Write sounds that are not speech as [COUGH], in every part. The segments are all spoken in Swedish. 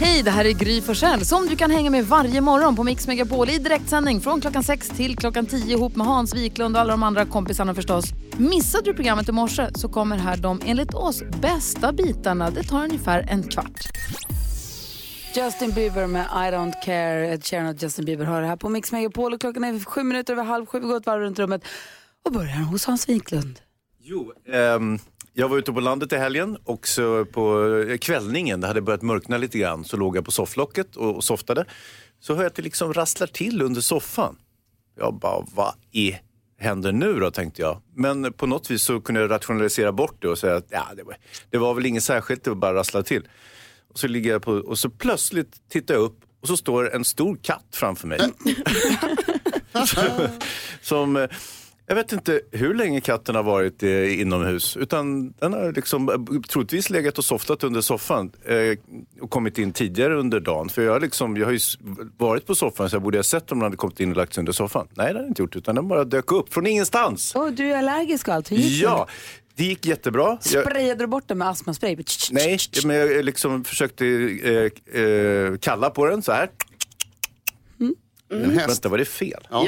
Hej, det här är Gry Forssell som du kan hänga med varje morgon på Mix Megapol i direktsändning från klockan 6 till klockan 10 ihop med Hans Wiklund och alla de andra kompisarna förstås. Missade du programmet i morse så kommer här de enligt oss bästa bitarna. Det tar ungefär en kvart. Justin Bieber med I don't care. Ed Sheeran och Justin Bieber har det här på Mix Megapol och klockan är sju minuter över halv sju. Vi går ett varv runt rummet och börjar hos Hans Wiklund. Jo, ehm, jag var ute på landet i helgen och så på eh, kvällningen, det hade börjat mörkna lite grann, så låg jag på sofflocket och, softade. Så hör jag att det liksom rasslar till under soffan. Jag bara, vad i händer nu då, tänkte jag. Men på något vis så kunde jag rationalisera bort det och säga att ja, det, var, det var väl inget särskilt, det var bara rassla till. Och så ligger jag på, och så plötsligt tittar jag upp och så står en stor katt framför mig. [LAUGHS] [LAUGHS] som, eh, jag vet inte hur länge katten har varit eh, inomhus. Utan den har liksom eh, troligtvis legat och softat under soffan. Eh, och kommit in tidigare under dagen. För jag, har liksom, jag har ju varit på soffan så jag borde ha sett om den hade kommit in och lagt sig under soffan. Nej det har den inte gjort. Utan den bara dök upp från ingenstans. Åh, du är allergisk och allt. Hur gick Ja, det gick jättebra. det? Sprayade du bort det med astmaspray? nej, men jag liksom försökte eh, eh, kalla på den så här. En häst. Vänta, var det fel? Ja.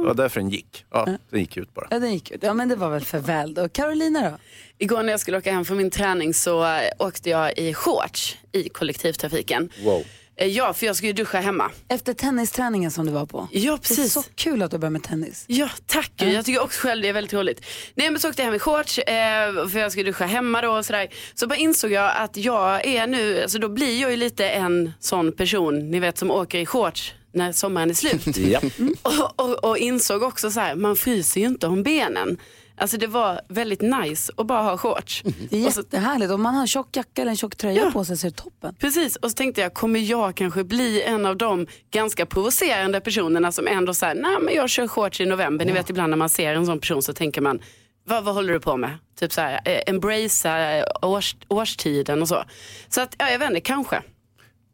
Det var därför den gick. Ja, den gick ut bara. Ja, den gick ut. Ja, men det var väl för väl då. Carolina då? Igår när jag skulle åka hem från min träning så eh, åkte jag i shorts i kollektivtrafiken. Wow. Eh, Ja, för jag skulle ju duscha hemma. Efter tennisträningen som du var på. Ja, Det är precis. så kul att du börjar med tennis. Ja, tack. Jag tycker också själv det är väldigt roligt. Nej, men så åkte jag hem i shorts eh, för jag skulle duscha hemma då och sådär. Så bara insåg jag att jag är nu, alltså då blir jag ju lite en sån person, ni vet som åker i shorts när sommaren är slut. [LAUGHS] Ja. och, och, och insåg också så här, man fryser ju inte om benen. Alltså det var väldigt nice att bara ha shorts. Det är jättehärligt. Om man har en tjock jacka eller en tjock tröja Ja. på sig så är det toppen. Precis, och så tänkte jag, kommer jag kanske bli en av de ganska provocerande personerna som ändå säger, nej men jag kör shorts i november. Ni vet ibland när man ser en sån person så tänker man, vad, vad håller du på med? Typ så här, eh, embracea eh, års, årstiden och så. Så att, ja jag vet inte, kanske.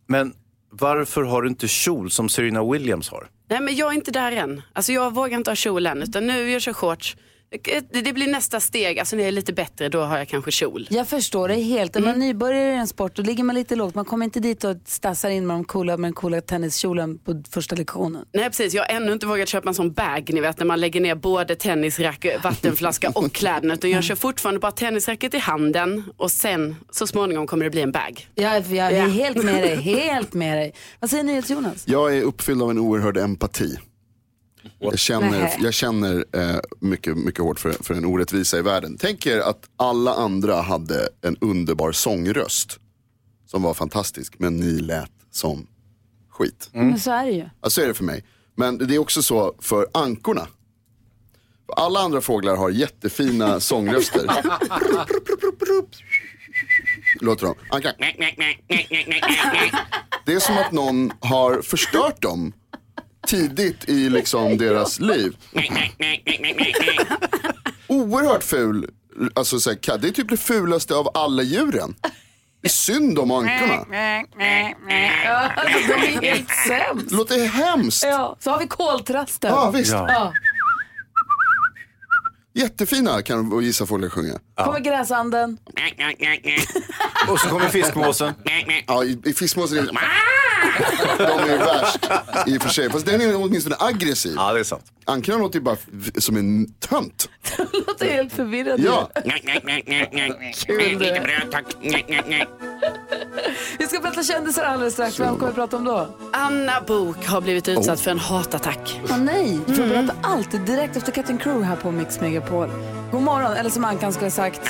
Men varför har du inte kjol som Serena Williams har? Nej men jag är inte där än. Alltså jag vågar inte ha kjol än, utan nu jag kör shorts. Det, det blir nästa steg, alltså när jag är lite bättre då har jag kanske kjol. Jag förstår det helt. När man är nybörjare i en sport då ligger man lite lågt. Man kommer inte dit och stassar in med, de coola, med den coola tenniskjolen på första lektionen. Nej precis, jag har ännu inte vågat köpa en sån bag, ni vet när man lägger ner både tennisrack, vattenflaska och [LAUGHS] kläderna. Utan jag kör fortfarande bara tennisracket i handen och sen så småningom kommer det bli en bag. Jag, jag är Ja. helt med dig, [LAUGHS] helt med dig. Vad säger NyhetsJonas? Jag är uppfylld av en oerhörd empati. Jag känner, jag känner eh, mycket, mycket hårt för, för en orättvisa i världen. Tänk er att alla andra hade en underbar sångröst. Som var fantastisk, men ni lät som skit. Men så är det ju. Ja, så är det för mig. Men det är också så för ankorna. Alla andra fåglar har jättefina [LAUGHS] sångröster. Låter de. Anka. Det är som att någon har förstört dem tidigt i liksom deras liv. Oerhört ful. Alltså, så här, det är typ det fulaste av alla djuren. Det är synd om ankorna. Alltså, de är helt sämst. Det låter hemskt. Ja, så har vi koltrasten. Ja, visst. Ja. Jättefina kan vissa fåglar sjunga. Kommer gräsanden. [LAUGHS] Och så kommer fiskmåsen. Ja, i, i fiskmåsen är det... De är värst i och för sig. Fast den är åtminstone aggressiv. Ja, det är sant. Ankarna låter ju bara f- som en tönt. [LAUGHS] låter helt förvirrad. Ja. Kul det. Vi ska prata kändisar alldeles strax. Vem kommer vi prata om då? Anna Bok har blivit utsatt för en hatattack. Åh nej, vi får berätta allt direkt efter Captain Crew här på Mix Megapol. God morgon, eller som Ankan skulle ha sagt.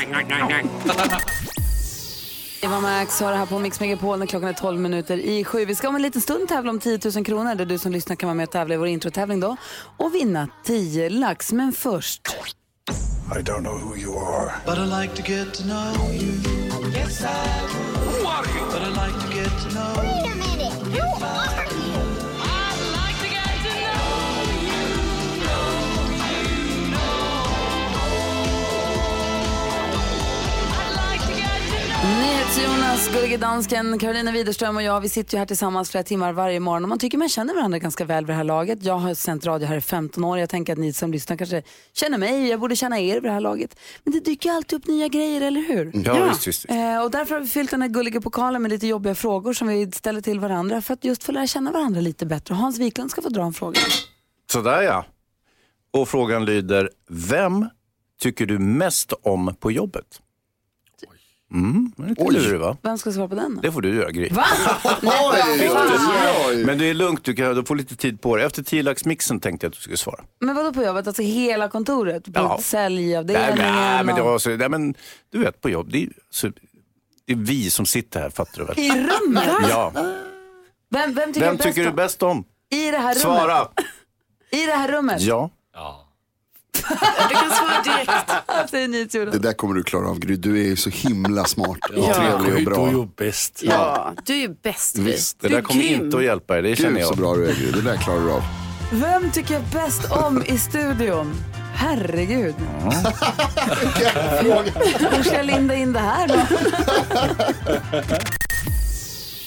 Eva [LAUGHS] Max har det här på Mix Megapol när klockan är 12 minuter i sju. Vi ska om en liten stund tävla om 10 000 kronor där du som lyssnar kan vara med och tävla i vår introtävling då och vinna 10 lax. Men först, I don't know who you are. But I'd like to get to know you. Yes, I would. Who are you? But I like to get to know Wait NyhetsJonas, Gullige Dansken, Carolina Widerström och jag, vi sitter ju här tillsammans flera timmar varje morgon och man tycker man känner varandra ganska väl vid det här laget. Jag har sänt radio här i 15 år, jag tänker att ni som lyssnar kanske känner mig, jag borde känna er vid det här laget. Men det dyker ju alltid upp nya grejer, eller hur? Ja, visst, visst. Eh, och därför har vi fyllt den här gulliga pokalen med lite jobbiga frågor som vi ställer till varandra för att just få lära känna varandra lite bättre. Hans Wiklund ska få dra en fråga. Sådär ja. Och frågan lyder, vem tycker du mest om på jobbet? Mm, det är lite lurig va? Vem ska svara på den? Det får du göra Gry. Va? [LAUGHS] Oj, oj. Men det är lugnt, du, kan, du får lite tid på dig. Efter tiolaxmixen tänkte jag att du skulle svara. Men vadå på jobbet? Alltså hela kontoret? På Ja. säljavdelningen? Nej, nej, men det och- var så, nej, men du vet på jobb, det är, så, det är vi som sitter här, fattar du väl? I rummet? Ja. Vem, vem tycker, Vem du tycker du bäst om? I det här rummet? Svara! I det här rummet? Ja. Du kan svara direkt. [LAUGHS] Säger NyhetsJonas. Det där kommer du klara av Gry. Du är ju så himla smart och Ja. trevlig och Du bra. är ju bäst. Ja, du är ju bäst. Visst. Det Du där är kommer grym. inte att hjälpa dig, det känner Gud så jag. bra du är Gry. Det där klarar du av. Vem tycker jag bäst om i studion? Herregud. [LAUGHS] Hur ska jag linda in det här då? [LAUGHS]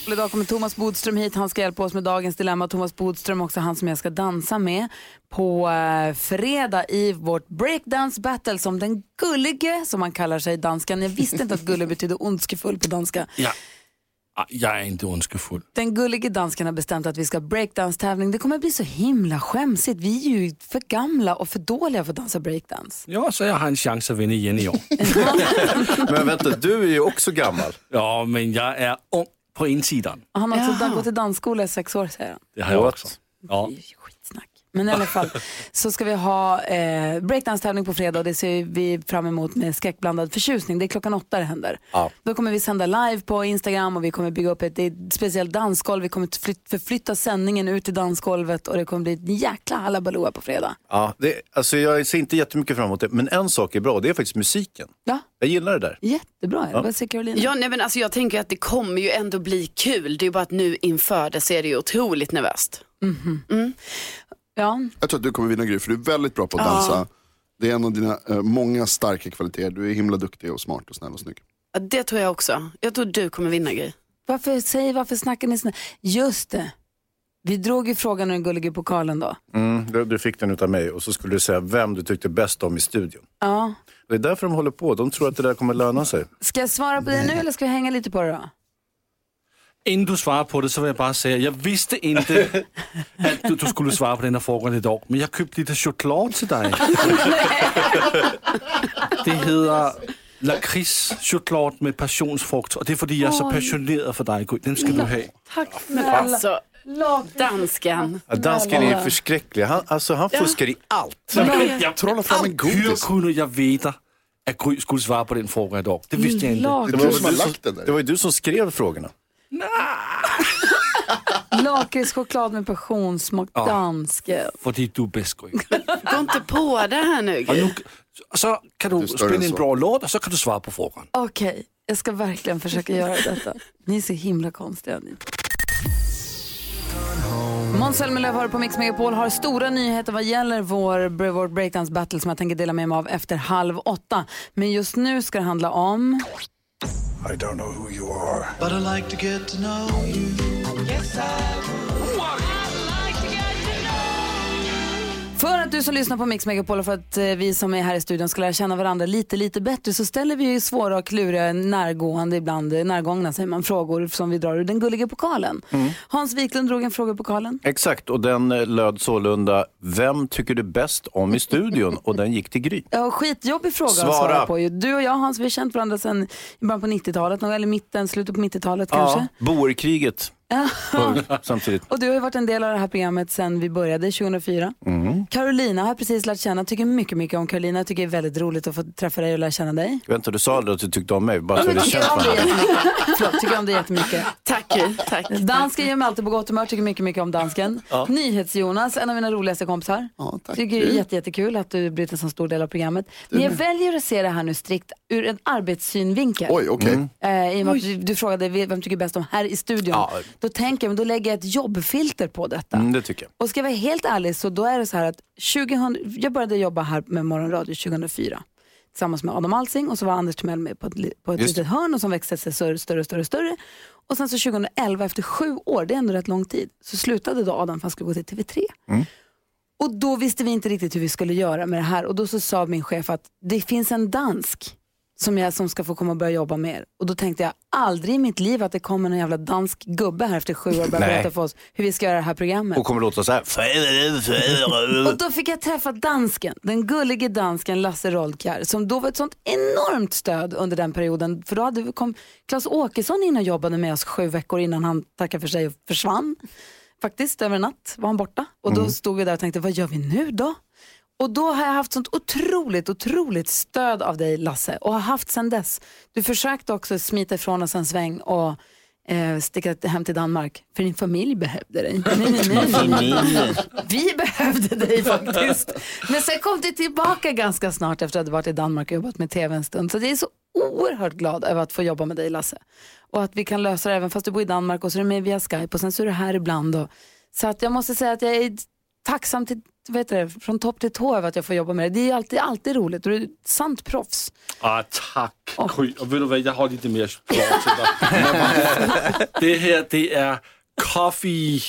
Idag kommer Thomas Bodström hit. Han ska hjälpa oss med dagens dilemma. Thomas Bodström också han som jag ska dansa med på eh, fredag i vårt breakdance battle som den gullige, som man kallar sig, danskan. Jag visste inte att gullig betyder ondskefull på danska. Ja. Ah, Jag är inte ondskefull. Den gullige dansken har bestämt att vi ska breakdance-tävling. Det kommer bli så himla skämsigt. Vi är ju för gamla och för dåliga för att dansa breakdance. Ja, så jag har en chans att vinna igen i år. [LAUGHS] Men vänta, du är ju också gammal. Ja, men jag är ung på insidan. Och Han har också gått i dansskola i sex år säger han. Det har jag också. Ja. Det är ju skitsnack. Men i alla fall så ska vi ha eh, breakdance-tävling på fredag och det ser vi fram emot med skräckblandad förtjusning. Det är klockan åtta det händer. Ja. Då kommer vi sända live på Instagram och vi kommer bygga upp ett, ett speciellt dansgolv. Vi kommer flyt, förflytta sändningen ut till dansgolvet och det kommer bli ett jäkla halabaloo på fredag. Ja, det, alltså jag ser inte jättemycket fram emot det, men en sak är bra, det är faktiskt musiken. Ja, Jag gillar det där. jättebra. Ja. Vad säger Carolina? Ja, nej, men alltså, jag tänker att det kommer ju ändå bli kul. Det är bara att nu inför det så är det ju otroligt nervöst. Ja. Jag tror att du kommer vinna Gry, för du är väldigt bra på att dansa. Det är en av dina eh, många starka kvaliteter. Du är himla duktig och smart och snäll och snygg. Ja, det tror jag också. Jag tror du kommer vinna Gry. Varför, säg, varför snackar ni såna? Just det. Vi drog ju frågan ur den gullige pokalen då. Mm, du, du fick den utav mig och så skulle du säga vem du tyckte bäst om i studion. Ja. Det är därför de håller på, de tror att det där kommer löna sig. Ska jag svara på det nu eller ska vi hänga lite på det då? Innan du svarar på det så vill jag bara säga, jag visste inte [LAUGHS] att du, du skulle svara på den här frågan idag. Men jag köpte lite choklad till dig. [LAUGHS] Det heter lakritschoklad med passionsfrukt och det är för att jag är så passionerad för dig. Den ska du ha. Tack Alltså, dansken. Ja, dansken är förskräcklig, han, alltså, han fuskar i allt. Jag Trolla fram en Hur godis. kunde jag veta att Gry skulle svara på den frågan idag? Det visste jag inte. Det var, du som det var ju du som skrev frågorna. Lakritschoklad med passionssmak, dansken. För du är bäst. Gå inte på det här nu Och nu, så kan du spela en bra låt och så kan du svara på frågan. Okej, jag ska verkligen försöka göra detta. Ni är så himla konstiga. Ni. Måns Zelmerlöw har på Mix Megapol har stora nyheter vad gäller vår, vår breakdance battle som jag tänker dela med mig av efter halv åtta. Men just nu ska det handla om... I don't know who you are, but I'd like to get to know you. Yes, I För att du som lyssnar på Mix Megapol och för att eh, vi som är här i studion ska lära känna varandra lite, lite bättre så ställer vi ju svåra och kluriga, närgående, ibland eh, närgångna säger man, frågor som vi drar ur den gulliga pokalen. Hans Wiklund drog en fråga i pokalen. Exakt, och den eh, löd sålunda, vem tycker du bäst om i studion? Och den gick till Gry. [LAUGHS] Ja, skitjobbig fråga Svara. att svara på. ju. Du och jag Hans, vi har känt varandra sedan i början på 90-talet, någon- eller mitten, slutet på 90-talet kanske. Ja, boerkriget samtidigt. Och du har ju varit en del av det här programmet sedan vi började 2004. Carolina har jag precis lärt känna, tycker mycket, mycket om Carolina. Jag tycker det är väldigt roligt att få träffa dig och lära känna dig. Vänta, du sa aldrig att du tyckte om mig, bara så Jag vi tycker känns om. Förlåt, tycker om dig jättemycket. Tack. Tack. Dansken gör mig alltid på gott humör, tycker mycket, mycket om dansken. NyhetsJonas, en av mina roligaste kompisar. Ja, tack. Tycker det är jätte, jättekul att du blivit en så stor del av programmet. Men jag väljer att se det här nu strikt ur en arbetssynvinkel. Oj, okej. Eh, I och med att du, du frågade vem tycker bäst om här i studion. Ja. Då tänker jag, men då lägger jag ett jobbfilter på detta. Mm, det tycker jag. Och ska jag vara helt ärlig så då är det så här att 2000, jag började jobba här med morgonradio 2004. tillsammans med Adam Alsing och så var Anders Timell med på ett, på ett Just litet hörn och som växte sig större, större, större, större. Och sen så 2011, efter sju år, det är ändå rätt lång tid, så slutade då Adam för han skulle gå till TV3. Och då visste vi inte riktigt hur vi skulle göra med det här och då så sa min chef att det finns en dansk som, jag, som ska få komma och börja jobba med er. Och då tänkte jag aldrig i mitt liv att det kommer någon jävla dansk gubbe här efter sju år och börjar berätta för oss hur vi ska göra det här programmet. Och kommer låta så här. Och då fick jag träffa dansken, den gullige dansken Lasse Roldkjær som då var ett sånt enormt stöd under den perioden. För då hade kom Claes Åkesson in och jobbade med oss sju veckor innan han tackade för sig och försvann. Faktiskt, över en natt var han borta. Och då stod vi där och tänkte, vad gör vi nu då? Och då har jag haft sånt otroligt, otroligt stöd av dig Lasse och har haft sedan dess. Du försökte också smita ifrån oss en sväng och eh, sticka hem till Danmark för din familj behövde dig. Nej, nej, nej, nej. Vi behövde dig faktiskt. Men sen kom du tillbaka ganska snart efter att du varit i Danmark och jobbat med tv en stund. Så jag är så oerhört glad över att få jobba med dig Lasse. Och att vi kan lösa det även fast du bor i Danmark och så är du med via Skype och sen så är du här ibland. Och, så att jag måste säga att jag är tacksam till, vet du, det, från topp till tå över att jag får jobba med dig. Det är alltid, alltid roligt och du är ett sant proffs. Ah, tack. Och vet du vad, jag har lite mer dig. det här det är Coffee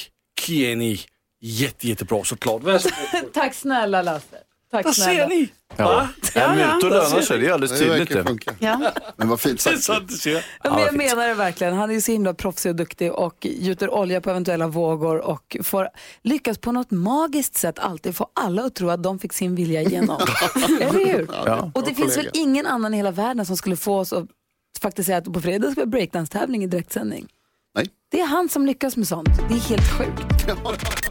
Kieni. Jätte, jättebra. Varsågod. [LAUGHS] Tack snälla Lasse. Tack Vad snälla. ser ni? Ja. En mutor lönar sig, det är alldeles Det tydligt. verkar funka. Ja. Men vad fint sagt. Ja, men jag menar det verkligen. Han är ju så himla proffsig och duktig och gjuter olja på eventuella vågor och får lyckas på något magiskt sätt alltid få alla att tro att de fick sin vilja igenom. [LAUGHS] Eller hur? Ja. Och det finns väl ingen annan i hela världen som skulle få oss att faktiskt säga att på fredag ska vi ha breakdance-tävling i direktsändning. Nej. Det är han som lyckas med sånt. Det är helt sjukt. [LAUGHS] [LAUGHS]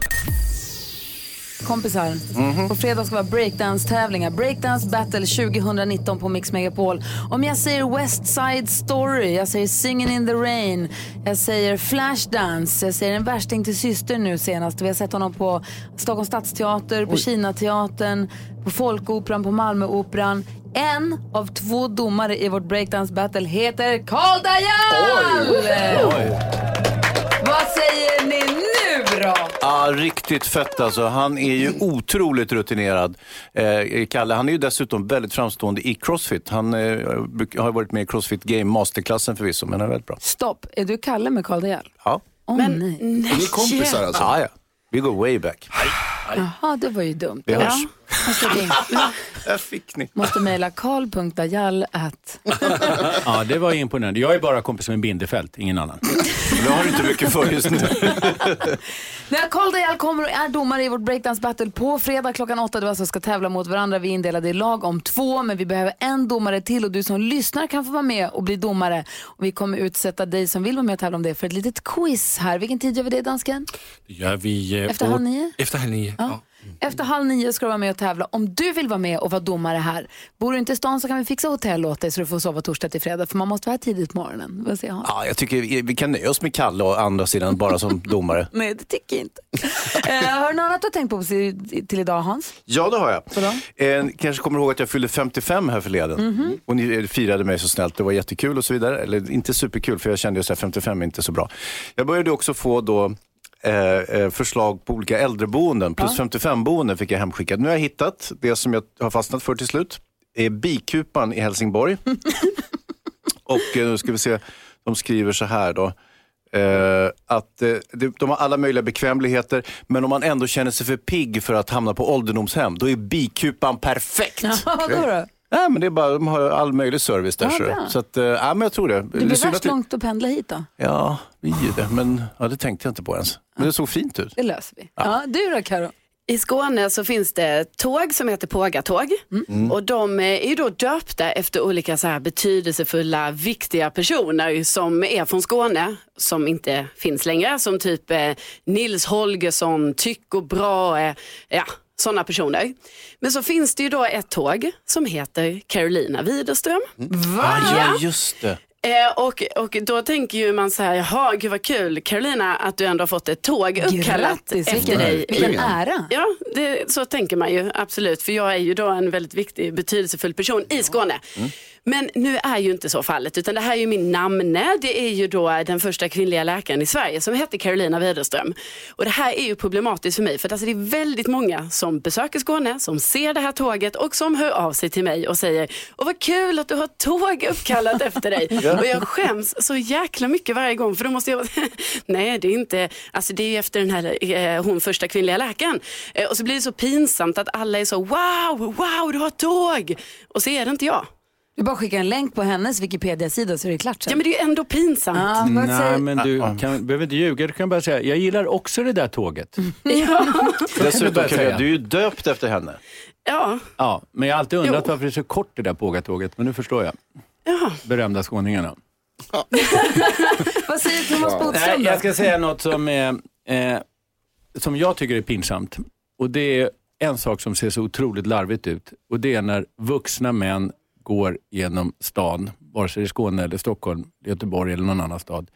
Kompisar, på fredag ska vi ha breakdance-tävlingar. Breakdance battle 2019 på Mix Megapol. Om jag säger West Side Story, jag säger Singin' in the rain, jag säger Flashdance, jag säger En värsting till syster nu senast. Vi har sett honom på Stockholms stadsteater, på Kinateatern, på Folkoperan, på Malmöoperan. En av två domare i vårt breakdance battle heter Karl Dajal! Vad säger ni nu då? Ja, riktigt fett alltså. Han är ju otroligt rutinerad. Eh, Kalle, han är ju dessutom väldigt framstående i crossfit. Han eh, har varit med i crossfit game masterklassen förvisso, men han är väldigt bra. Stopp, är du Kalle med Karl Dejal? Ja, Åh Men nej. Är ni kompisar alltså? ja, ja. Vi går way back. Jaha, det var ju dumt. Vi hörs. Måste, ringa. [LAUGHS] Där fick ni. måste mejla karl.dajal at... [LAUGHS] Ja, det var imponerande. Jag är bara kompis med Bindefält, ingen annan. [LAUGHS] Det har du inte mycket för just nu. [LAUGHS] När Karl Dajal kommer och är domare i vårt breakdance battle på fredag klockan åtta. Du alltså ska tävla mot varandra. Vi är indelade i lag om två, men vi behöver en domare till och du som lyssnar kan få vara med och bli domare. Och vi kommer utsätta dig som vill vara med och tävla om det för ett litet quiz här. Vilken tid gör vi det, dansken? Det gör vi... eh, Efter halv nio? Efter halv nio. Ja. Efter halv nio ska du vara med och tävla. Om du vill vara med och vara domare här, bor du inte i stan så kan vi fixa hotell åt dig så du får sova torsdag till fredag. För man måste vara här tidigt på morgonen. Vad säger han? Ja, jag tycker vi kan nöja oss med Kalle och andra sidan bara som [LAUGHS] domare. Nej, det tycker jag inte. eh, har du något annat du har tänkt på till till idag, Hans? Ja, det har jag. Eh, kanske kommer ihåg att jag fyllde 55 här förleden. Och ni eh, firade mig så snällt. Det var jättekul och så vidare. Eller inte superkul, för jag kände ju att 55 är inte så bra. Jag började också få då eh, eh, förslag på olika äldreboenden. Plus 55-boenden fick jag hemskickat. Nu har jag hittat det som jag har fastnat för till slut. är Bikupan i Helsingborg. [LAUGHS] och eh, nu ska vi se, de skriver så här då. Eh, att eh, de, har alla möjliga bekvämligheter, men om man ändå känner sig för pigg för att hamna på ålderdomshem, då är bikupan perfekt. [LAUGHS] Ja, vadå då? Nej, men det är bara, de har all möjlig service där. Ja, så att, eh, ja, men jag tror det. Det är blir synd värst att det- långt att pendla hit då. Ja, det är ju det. Men ja, det tänkte jag inte på ens. Men det såg fint ut. Det löser vi. Ja. du då Karo? I Skåne så finns det tåg som heter Pågatåg och de eh, är ju då döpta efter olika så här betydelsefulla, viktiga personer som är från Skåne som inte finns längre. Som typ eh, Nils Holgersson, Tycho Brahe, ja sådana personer. Men så finns det ju då ett tåg som heter Carolina Widerström. Va? Ja, just det. Eh, och, och då tänker ju man så här, jaha gud vad kul Carolina att du ändå har fått ett tåg uppkallat Grattis, efter vilken, dig. vilken ära. Ja, det, så tänker man ju absolut. För jag är ju då en väldigt viktig, betydelsefull person i Skåne. Men nu är ju inte så fallet, utan det här är ju min namne. Det är ju då den första kvinnliga läkaren i Sverige som hette Carolina Widerström. Och det här är ju problematiskt för mig, för alltså det är väldigt många som besöker Skåne, som ser det här tåget och som hör av sig till mig och säger, och vad kul att du har tåg uppkallat efter dig. [LAUGHS] Och jag skäms så jäkla mycket varje gång, för då måste jag, [LAUGHS] nej det är inte, alltså det är ju efter den här, eh, hon första kvinnliga läkaren. Eh, och så blir det så pinsamt att alla är så, wow, wow, du har tåg. Och så är det inte jag. Du bara skickar en länk på hennes Wikipedia-sida så är det klart sen. Ja men det är ju ändå pinsamt. Ja, vad Nej, säger- men du kan, behöver inte ljuga. Du kan bara säga, jag gillar också det där tåget. [LAUGHS] [LAUGHS] Dessutom, börja Carolina, säga. du är ju döpt efter henne. Ja, Ja, men jag har alltid undrat Jo. varför det är så kort det där pågatåget. Men nu förstår jag. ja. Berömda skåningarna. [LAUGHS] Vad säger Thomas Nej, Bodström jag ska säga något som, är, eh, som jag tycker är pinsamt. Och det är en sak som ser så otroligt larvigt ut. Och det är när vuxna män går genom stan, vare sig det är Skåne eller Stockholm, Göteborg eller någon annan stad,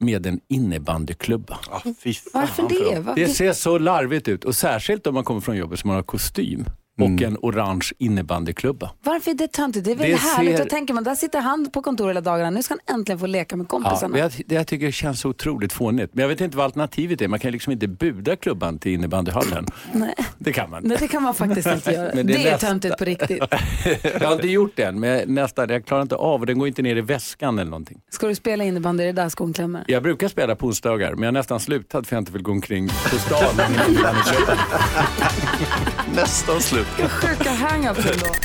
med en innebandyklubba. Ah, fy fan Varför för det? dem. Va? Det ser så larvigt ut och särskilt om man kommer från jobbet som man har kostym och en orange innebandyklubba. Varför är det töntigt? Det är väl Det härligt? ser- Då tänker man, där sitter han på kontoret hela dagarna. Nu ska han äntligen få leka med Ja, kompisarna. det, jag, det jag tycker känns så otroligt fånigt. Men jag vet inte vad alternativet är. Man kan liksom inte buda klubban till innebandyhallen. [LAUGHS] Nej. Det kan man. Nej, det kan man faktiskt inte göra. [LAUGHS] Men det, det är nästa. töntigt på riktigt. [LAUGHS] Jag har inte gjort det än, men nästan, jag klarar inte av och den går inte ner i väskan eller någonting. Ska du spela innebandy är det där skon klämmer. Jag brukar spela på onsdagar, men jag har nästan slutat för jag inte vill gå omkring på stan. Nästan slut. Sjuka hang-ups ändå. [LAUGHS]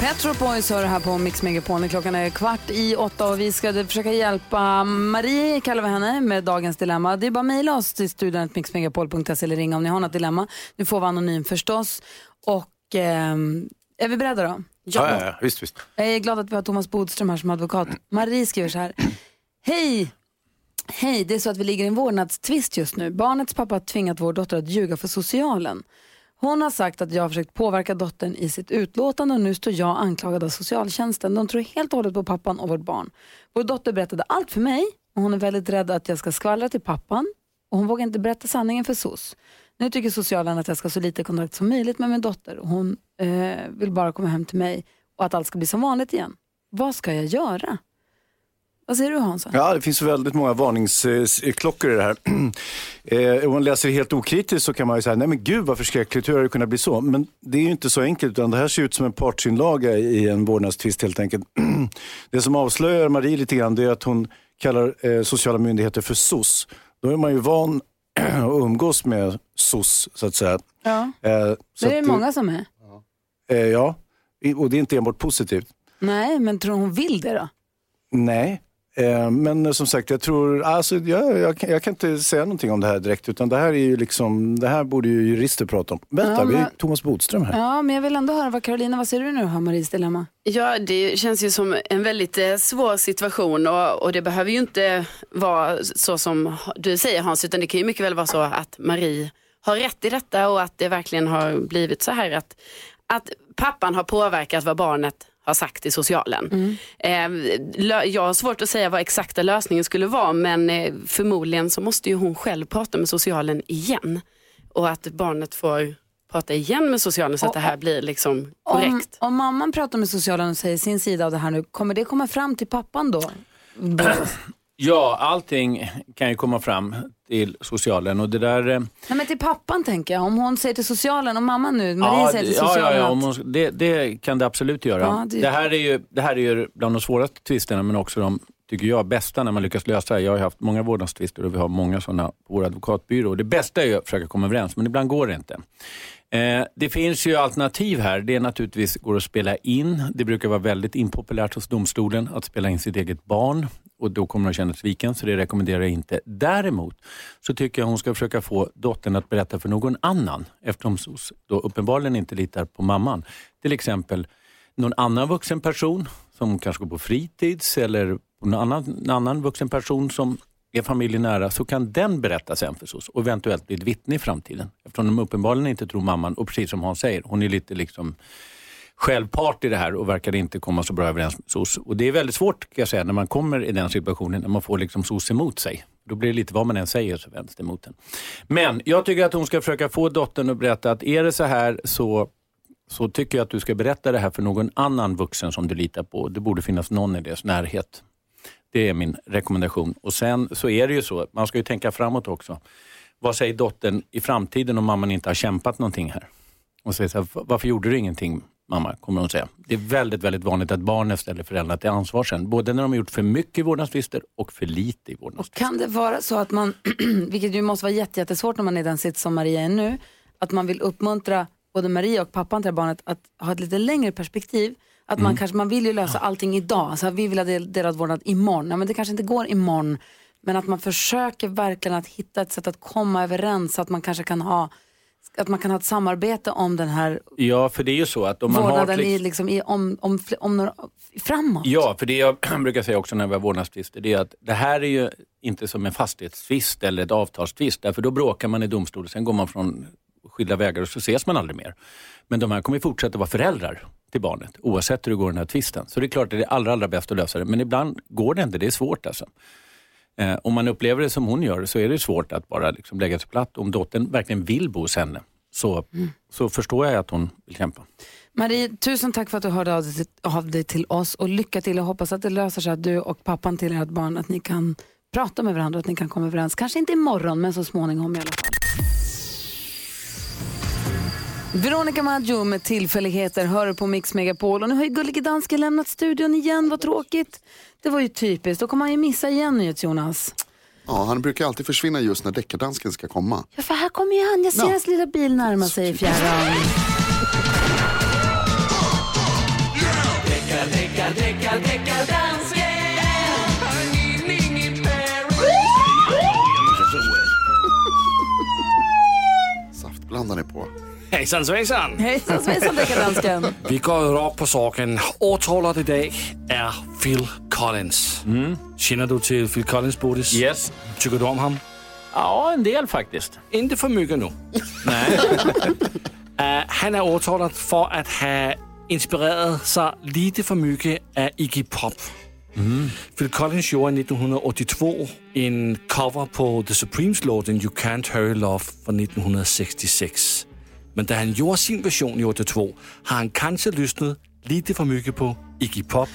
Petro Boys hör här på Mix Megapol. Klockan är kvart i åtta och vi ska försöka hjälpa Marie, kallar vi henne, med dagens dilemma. Det är bara att mejla oss till studion mixmegapol.se eller ringa om ni har något dilemma. Nu får vara anonym förstås. Och ehm, är vi beredda då? Ja, ja, ja, visst, visst. Jag är glad att vi har Thomas Bodström här som advokat. Marie skriver så här. Hej! Hej, det är så att vi ligger i en vårdnadstvist just nu. Barnets pappa har tvingat vår dotter att ljuga för socialen. Hon har sagt att jag har försökt påverka dottern i sitt utlåtande och nu står jag anklagad av socialtjänsten. De tror helt och hållet på pappan och vårt barn. Vår dotter berättade allt för mig och hon är väldigt rädd att jag ska skvallra till pappan och hon vågar inte berätta sanningen för SOS. Nu tycker socialen att jag ska ha så lite kontakt som möjligt med min dotter och hon eh, vill bara komma hem till mig och att allt ska bli som vanligt igen. Vad ska jag göra? Vad säger du Hansa? Ja, det finns väldigt många varningsklockor i det här. [CLEARS THROAT] Eh, Om man läser helt okritiskt så kan man ju säga, nej men gud vad förskräckligt, hur har det kunnat bli så? Men det är ju inte så enkelt, utan det här ser ut som en partsinlaga i en vårdnadstvist helt enkelt. [CLEARS THROAT] Det som avslöjar Marie lite grann, det är att hon kallar eh, sociala myndigheter för SOS. Då är man ju van [CLEARS THROAT] att umgås med SOS, så att säga. Ja. Eh, så Det är det många som är. eh, Ja, och det är inte enbart positivt. Nej, men tror hon vill det då? Nej, men som sagt, jag tror, alltså, jag, jag, kan- jag kan inte säga någonting om det här direkt, utan det här är ju liksom, det här borde ju jurister prata om. Vänta, Ja, vi har men- Thomas Bodström här. Ja, men jag vill ändå höra vad Carolina, vad säger du när du hör Maries dilemma? Ja, det känns ju som en väldigt eh, svår situation och, och det behöver ju inte vara så som du säger Hans, utan det kan ju mycket väl vara så att Marie har rätt i detta och att det verkligen har blivit så här att, att pappan har påverkat vad barnet har sagt till socialen. Eh, lö- jag har svårt att säga vad exakta lösningen skulle vara men eh, förmodligen så måste ju hon själv prata med socialen igen och att barnet får prata igen med socialen så att det här blir liksom Om, korrekt. om mamman pratar med socialen och säger sin sida av det här nu, kommer det komma fram till pappan då? [CLEARS THROAT] Ja, allting kan ju komma fram till socialen och det där... eh, Nej men till pappan tänker jag. Om hon säger till socialen, om mamman nu, Marie Ja, säger till ja, socialen ja, ja, att... om hon, det, det kan det absolut göra. Ja, det... det- här är ju, det här är ju bland de svåraste tvisterna men också de, tycker jag, bästa när man lyckas lösa. Jag har haft många vårdnadstvister och vi har många sådana på vår advokatbyrå. Det bästa är ju att försöka komma överens men ibland går det inte. Eh, det finns ju alternativ här. Det är naturligtvis går att spela in. Det brukar vara väldigt impopulärt hos domstolen att spela in sitt eget barn och då kommer hon att känna sig sviken så det rekommenderar jag inte. Däremot så tycker jag hon ska försöka få dottern att berätta för någon annan eftersom hon då uppenbarligen inte litar på mamman. Till exempel någon annan vuxen person som kanske går på fritids eller någon annan, en annan vuxen person som är familjen nära så kan den berätta sen för SOS och eventuellt bli ett vittne i framtiden. Eftersom de uppenbarligen inte tror mamman och precis som han säger, hon är lite liksom självpart i det här och verkade inte komma så bra överens med SOS. Och det är väldigt svårt kan jag säga när man kommer i den situationen när man får liksom SOS emot sig. Då blir det lite vad man än säger så vänds det emot en. Men jag tycker att hon ska försöka få dottern att berätta att är det så här så så tycker jag att du ska berätta det här för någon annan vuxen som du litar på. Det borde finnas någon i deras närhet. Det är min rekommendation. Och Sen så är det ju så, man ska ju tänka framåt också. Vad säger dottern i framtiden om mamman inte har kämpat någonting här? Och säger så här, varför gjorde du ingenting mamma? Kommer hon säga. Det är väldigt, väldigt vanligt att barnen ställer föräldrar till ansvar sen. Både när de har gjort för mycket vårdnadstvister och för lite i vårdnadstvister. Kan det vara så att man, [CLEARS THROAT] vilket ju måste vara jätte- jättesvårt när man är i den sits som Maria är nu, att man vill uppmuntra både Maria och pappan till barnet att ha ett lite längre perspektiv. Att man kanske, man vill ju lösa allting idag. Alltså, vi vill ha del- delad vårdnad imorgon. Ja, men det kanske inte går imorgon. Men att man försöker verkligen att hitta ett sätt att komma överens så att man kanske kan ha att man kan ha ett samarbete om den här Ja, för det är ju så att om man har... vårdnaden i, liksom, i, om, om, om några, framåt. Ja, för det jag [CLEARS THROAT] brukar säga också när vi har vårdnadstvister, det är att det här är ju inte som en fastighetstvist eller ett avtalstvist, därför då bråkar man i domstol, sen går man från skilda vägar och så ses man aldrig mer. Men de här kommer ju fortsätta vara föräldrar till barnet, oavsett hur det går i den här tvisten. Så det är klart att det är allra, allra bäst att lösa det, men ibland går det inte, det är svårt alltså. Eh, om man upplever det som hon gör så är det svårt att bara liksom lägga sig platt. Om dottern verkligen vill bo hos henne så, så förstår jag att hon vill kämpa. Marie, tusen tack för att du hörde av dig, till, oss och lycka till. Jag hoppas att det löser sig att du och pappan till ert barn, att ni kan prata med varandra, att ni kan komma överens. Kanske inte imorgon, men så småningom i alla fall. Veronica Maggio med tillfälligheter hör på Mix Megapol och nu har ju Gullige Dansken lämnat studion igen, vad tråkigt. Det var ju typiskt, då kommer han ju missa igen Jonas. Ja, han brukar alltid försvinna just när deckardansken ska komma. Ja, för här kommer ju han, jag ser Ja. hans lilla bil närma sig i fjärran. Saftblandaren är på. Hejsan svejsan! Hejsan svejsan deckardansken. [LAUGHS] Vi går rakt på saken. Åtalet idag är Phil Collins. Känner du till Phil Collins, Bodis? Yes. Tycker du om honom? Ja, en del faktiskt. Inte för mycket nu. [LAUGHS] Nej. Eh, [LAUGHS] han är åtalad för att ha inspirerat sig lite för mycket av Iggy Pop. Phil Collins gjorde 1982 en cover på The Supremes låten You Can't Hurry Love från 1966. Men da han gjorde sin version i 82 har han kanske lyssnat lite för mycket på Iggy Pop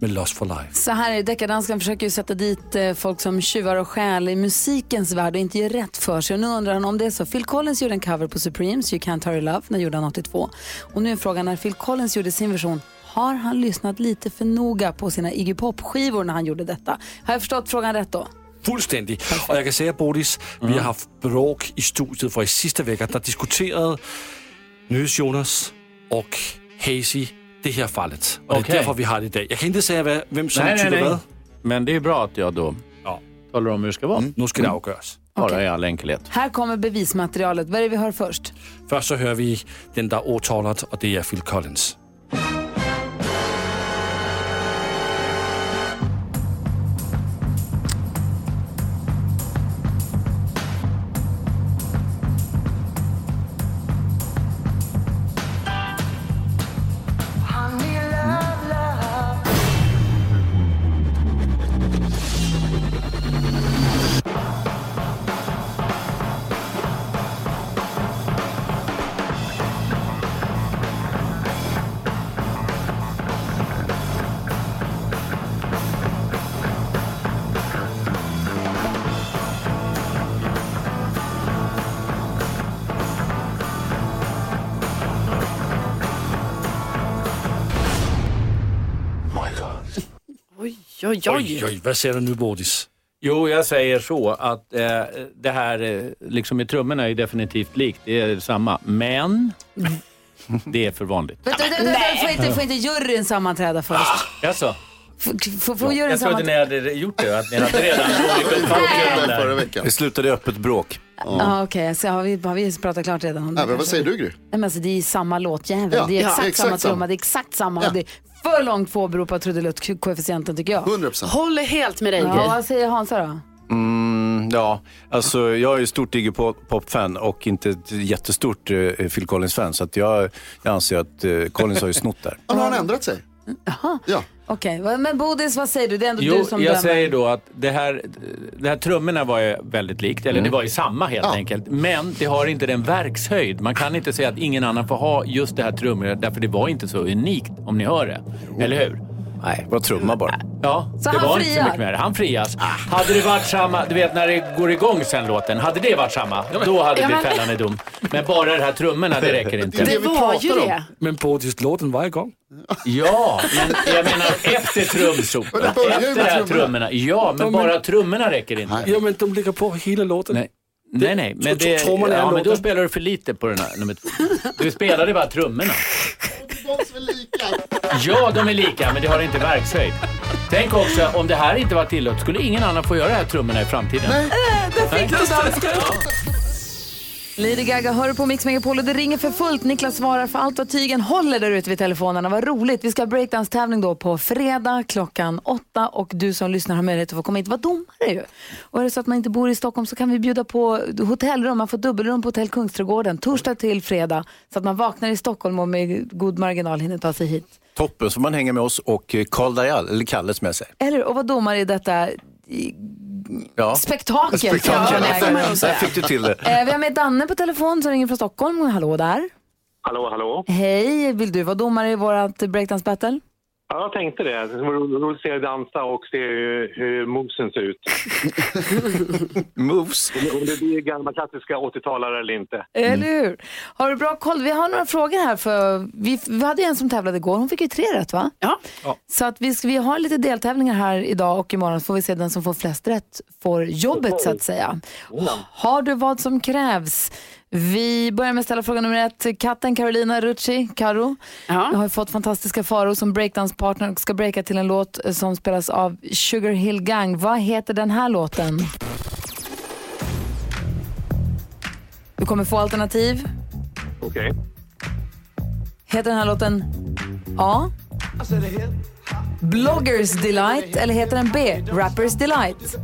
med Lost for Life. Så här är det, deckardansken försöker ju sätta dit eh, folk som tjuvar och stjäl i musikens värld och inte gör rätt för sig. Och nu undrar han om det är så. Phil Collins gjorde en cover på Supremes, You Can't Hurry Love, när gjorde han 82. Och nu är frågan, när Phil Collins gjorde sin version, har han lyssnat lite för noga på sina Iggy Pop-skivor när han gjorde detta? Har jag förstått frågan rätt då? Fuldstændig. Og jeg kan sige, Bodis, vi har haft bråk i studiet, for i sidste vecka, der diskuterede Nydes Jonas og Hazy det her fallet. Og det Okej. er derfor, vi har det i dag. Jeg kan ikke sige, hvad, hvem som Nej, nej, tycker nej. hvad. Men det är bra att jag då Ja. talar om hur det ska vara. Nu skal det afgøres. Bara i all enkelhet. Här kommer bevismaterialet. Vad är det vi hör först? Først så hører vi den, der er åtalet, og det er Phil Collins. Oj, oj, Oj, oj, hvad siger du nu, Bodis? Jo, jag säger så att eh, det här eh, liksom med trummorna är definitivt likt. Det är samma. Men det är för vanligt. Vänta, vänta, vänta, får, inte, får inte juryn sammanträda först? Jaså? Får, får, juryn Jag trodde ni hade gjort det, att ni hade redan [LAUGHS] olika uppfattningar Förra veckan. Det slutade i öppet bråk. Ja, Okej, så har vi, har vi pratat klart redan om det? Nej, men vad säger du Gry? Nej, men alltså, det är samma låtjävel. Ja, det är ja, exakt, exakt samma trumma, det är exakt samma. Ja. Det är för långt för att åberopa trudelutt-koefficienten tycker jag. 100 procent. Håller helt med dig Ja, Gry. vad säger Hansa då? Mm, ja, alltså jag är ju stort Iggy Pop- Pop-fan och inte ett jättestort eh, Phil Collins-fan. Så att jag, jag anser att eh, Collins har ju snott där. Ja, nu har han ändrat sig. Jaha. Ja, Okej, vad- men Bodis, vad säger du? Det är ändå Jo, du som jag dömer. säger då att det här, det här trummorna var ju väldigt likt, eller det var ju samma helt enkelt. Men det har inte den verkshöjd. Man kan inte säga att ingen annan får ha just det här trummorna därför det var inte så unikt om ni hör det. Eller hur? Nej, det var trumma bara. Ja, Så det han var inte friar? så mycket mer. Han frias. Hade det varit samma, du vet när det går igång sen låten, hade det varit samma, då hade det Ja, blivit men- fällande dom. Men bara det här trummorna, det räcker [LAUGHS] inte. Det vi var ju om. det. Men Bodis, låten var igång. Ja, men jag menar efter trumsoporna. [LAUGHS] Efter de här trummorna. Ja, men bara trummorna räcker inte. Ja, men de ligger på hela låten. Nej. Nej, nej, men, det, ja, men då spelar du för lite på den här nummer två. Du spelade bara trummorna. Lika. Ja, de är lika, men det har inte verkshöjd. Tänk också, om det här inte var tillåtet skulle ingen annan få göra de här trummorna i framtiden. Nej. Lady Gaga hör på Mix Megapol och det ringer för fullt. Niklas svarar för allt vad tygen håller där ute vid telefonerna. Vad roligt. Vi ska ha breakdance-tävling då på fredag klockan åtta och du som lyssnar har möjlighet att få komma hit vara domare ju. Och är det så att man inte bor i Stockholm så kan vi bjuda på hotellrum. Man får dubbelrum på Hotell Kungsträdgården torsdag till fredag så att man vaknar i Stockholm och med god marginal hinner ta sig hit. Toppen, så man hänger med oss och eh, Karl Dajal, eller Kalle som jag säger. Eller och vara domare i detta Ja. spektakel. Spektakel. Ja, det är- Där fick du till det. Eh, Vi har med Danne på telefon som ringer från Stockholm. Hallå där. Hallå, hallå. Hej, vill du vara domare i vårt breakdance battle? Ja, jag tänkte det. Det var ro- roligt att se er dansa och se hur, hur movesen ser ut. [LAUGHS] Moves. Om det blir gamla klassiska 80-talare eller inte. Eller hur? Har du bra koll? Vi har några frågor här. För vi, vi hade en som tävlade igår. Hon fick ju tre rätt va? Ja. Så att vi, ska, vi har lite deltävlingar här idag och imorgon så får vi se den som får flest rätt får jobbet så att säga. Har du vad som krävs? Vi börjar med att ställa fråga nummer ett. Katten Carolina Rucci, Karo, Ja. har ju fått fantastiska Faro som breakdance-partner och ska breaka till en låt eh, som spelas av Sugar Hill Gang. Vad heter den här låten? Du kommer få alternativ. Okej. Heter den här låten A. Bloggers Delight eller heter den B. Rappers Delight?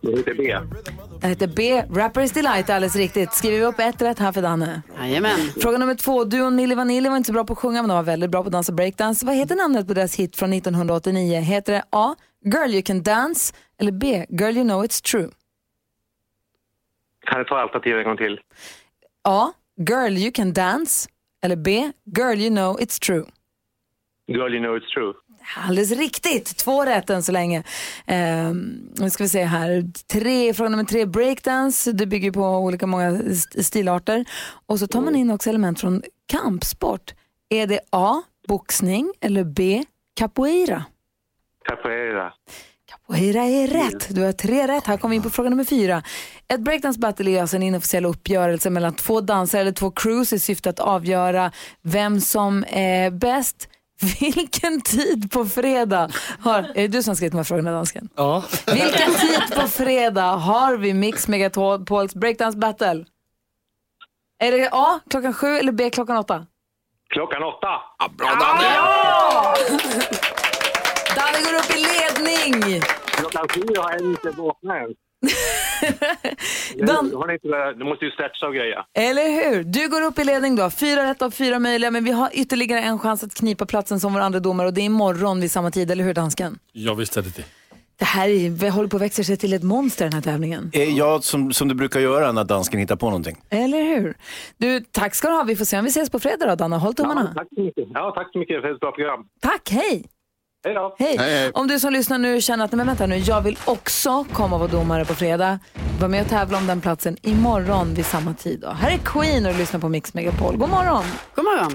Det heter B. Den heter B. Rappers Delight, alldeles riktigt. Skriver vi upp ett rätt här för Danne. Jajamän. Fråga nummer två. Duon Milli Vanilli var inte så bra på att sjunga men de var väldigt bra på att dansa breakdance. Vad heter namnet på deras hit från 1989? Heter det A. Girl You Can Dance eller B. Girl You Know It's True? Kan du ta alternativet en gång till? A. Girl You Can Dance eller B. Girl You Know It's True? Girl, you know it's true. Alldeles riktigt. Två rätt än så länge. Ehm, nu ska vi se här. Tre, fråga nummer tre, breakdance. Det bygger på olika många st- stilarter. Och så tar man in också element från kampsport. Är det A. Boxning eller B. Capoeira? Capoeira. Capoeira är rätt. Du har tre rätt. Här kommer vi in på fråga nummer fyra. Ett breakdance battle är alltså en inofficiell uppgörelse mellan två dansare eller två crews i syfte att avgöra vem som är bäst. Vilken tid på fredag har... Är det du som har skrivit de här frågorna, dansken? Ja. Vilken tid på fredag har vi Mix Megatols breakdance battle? Är det A klockan sju eller B klockan åtta? Klockan åtta. Danne går upp i ledning! Klockan sju har jag inte vaknat än. [LAUGHS] Dan- Har ni inte, du måste ju stretcha och greja. Eller hur? Du går upp i ledning då. Fyra rätt av fyra möjliga, men vi har ytterligare en chans att knipa platsen som vår andra domare och det är imorgon vid samma tid, eller hur dansken? Jag visste det. det. Det här är, vi håller på att växa sig till ett monster den här tävlingen. Eh, Ja, som, som du brukar göra när dansken hittar på någonting. Eller hur? Du, tack ska du ha. Vi får se om vi ses på fredag då, Danne. Håll Ja, tummarna. tack så mycket. Ja, tack så mycket för ett bra program. Tack, hej! Hej då. Hej. Hej, hej. Om du som lyssnar nu känner att, men vänta nu, jag vill också komma och vara domare på fredag. Var med och tävla om den platsen imorgon vid samma tid. Då. Här är Queen och du lyssnar på Mix Megapol. God morgon! God morgon.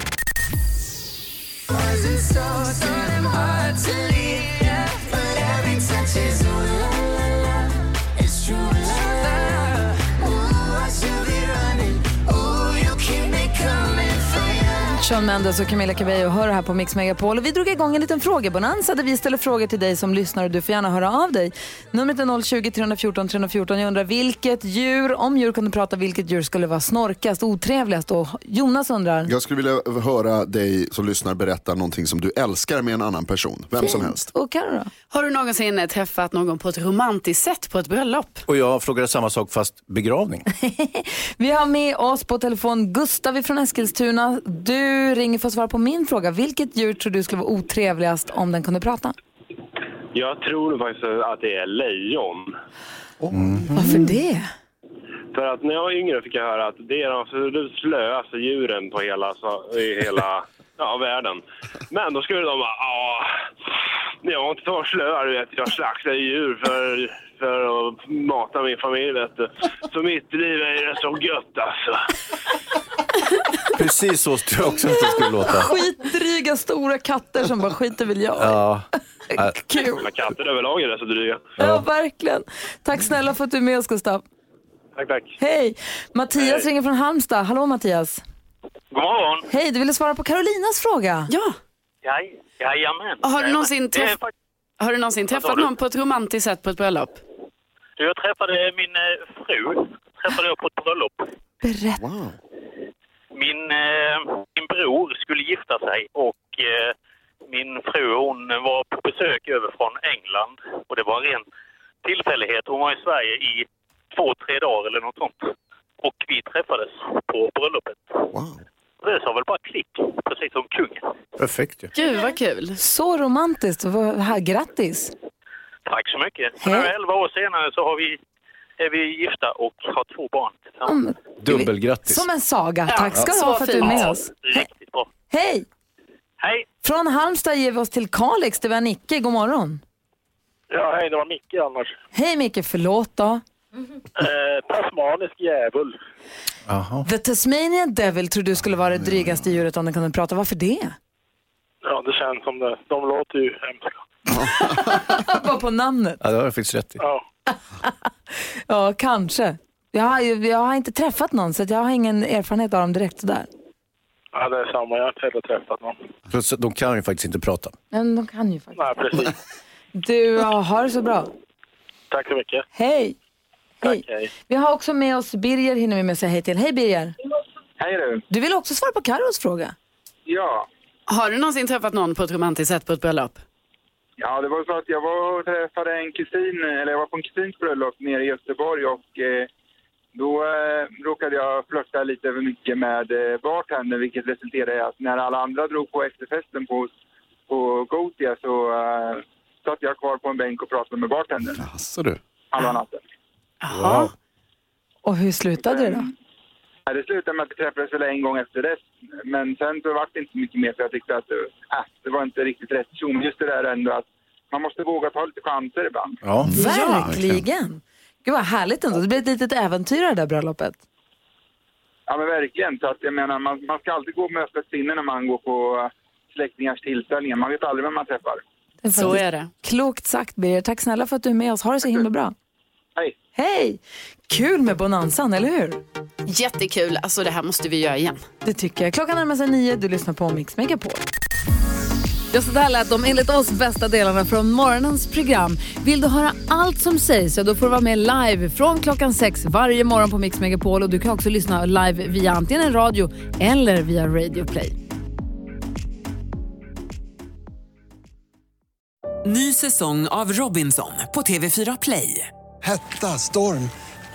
Sean Mendes och Camila Cabello hör här på Mix Megapol. Och vi drog igång en liten frågebonanza där vi ställer frågor till dig som lyssnar och du får gärna höra av dig. Numret är 020 314 314. Jag undrar vilket djur, om djur kunde prata, vilket djur skulle vara snorkast, otrevligast? Och Jonas undrar. Jag skulle vilja höra dig som lyssnar berätta någonting som du älskar med en annan person. Vem som helst. Och då? Har du någonsin träffat någon på ett romantiskt sätt på ett bröllop? Och jag frågade samma sak fast begravning. [LAUGHS] Vi har med oss på telefon Gustav från Eskilstuna. Du du ringer för att svara på min fråga. Vilket djur tror du skulle vara otrevligast om den kunde prata? Jag tror faktiskt att det är lejon. Varför det? För att när jag var yngre fick jag höra att det är de absolut slöaste djuren på hela, så- i hela [LAUGHS] ja, världen. Men då skulle de bara, ja, jag var inte så slö, du vet. Jag slaktar djur för, för att mata min familj, vet du. Så mitt liv är det så gött alltså. [LAUGHS] [LAUGHS] Precis så tror jag också att det skulle låta. Skitdryga stora katter som bara skiter väl jag. Ja. [LAUGHS] Kul. Men katter överlag är rätt så dryga. Ja. verkligen. Tack snälla för att du är med oss Gustav. Tack, tack. Hej! Mattias ringer från Halmstad. Hallå Mattias. God morgon. Hej, du ville svara på Carolinas fråga. Ja. Jaj, jajamän. Har du någonsin, Det är träff... fakt- har du någonsin träffat du? någon på ett romantiskt sätt på ett bröllop? Du, Jag träffade min eh, fru träffade jag på ett bröllop. Berätta. Min, eh, min bror skulle gifta sig och eh, min fru hon var på besök över från England. Och det var en ren tillfällighet. Hon var i Sverige i två, tre dagar eller något sånt. Och vi träffades på bröllopet. Och det sa väl bara klick, precis som kungen. Perfekt ju. Gud vad kul. Så romantiskt. Grattis. Tack så mycket. Nu elva år senare så har vi, är vi gifta och har två barn tillsammans. Dubbelgrattis. Som en saga. Ja, Tack ska du så ha för att du är med oss. Riktigt bra. Hej! Hej! Från Halmstad ger vi oss till Kalix där vi har Nicke. God morgon. Ja, hej, det var Micke annars. Hej Micke, förlåt då. Eh, tasmanisk djävul. The Tasmanian Devil tror du skulle vara det drygaste djuret om den kunde prata. Varför det? Ja, det känns som det. De låter ju hemska. [LAUGHS] Bara på namnet. Ja, det har du faktiskt rätt i. Ja. [LAUGHS] Ja, kanske. Jag har, jag har inte träffat någon så jag har ingen erfarenhet av dem direkt sådär. ja, det är samma. Jag har inte heller träffat någon. Plus, de kan ju faktiskt inte prata. Men de kan ju faktiskt. Nej, precis. Du, ja, ha det så bra. Tack så mycket. Hej! Tack, hej. Vi har också med oss Birger, hinner vi med att säga hej till. Hej Birger! Hej du. Du vill också svara på Carros fråga. Ja. Har du någonsin träffat någon på ett romantiskt sätt på ett bröllop? Ja, det var så att jag var och träffade en kusin, eller jag var på en kusins bröllop nere i Göteborg och eh, då eh, råkade jag flörta lite för mycket med eh, bartendern vilket resulterade i att när alla andra drog på efterfesten på, på Gotia så eh, satt jag kvar på en bänk och pratade med bartendern Jaså du. halva natten. Jaha. Och hur slutade det då? Ja, det slutade med att vi träffades väl en gång efter det. Men sen så var det inte så mycket mer för jag tyckte att äh, det var inte riktigt rätt person. Just det där ändå att man måste våga ta lite chanser ibland. Ja. Verkligen! Gud vad härligt ändå. Det blir ett litet äventyr det där bröllopet. Ja men verkligen. Så att jag menar man, man ska alltid gå med öppet sinne när man går på släktingars tillställningar. Man vet aldrig vem man träffar. Det faktiskt det. Klokt sagt Birger. Tack snälla för att du är med oss. Ha det så himla bra. Hej! Hej! Kul med bonanzan, eller hur? Jättekul. Alltså det här måste vi göra igen. Det tycker jag. Klockan närmar sig nio. Du lyssnar på Mix Megapol. Ja, så där lät de enligt oss bästa delarna från morgonens program. Vill du höra allt som sägs så då får du vara med live från klockan sex varje morgon på Mix Megapol. Och du kan också lyssna live via antingen en radio eller via Radio Play. Ny säsong av Robinson på TV4 Play. Hetta, storm,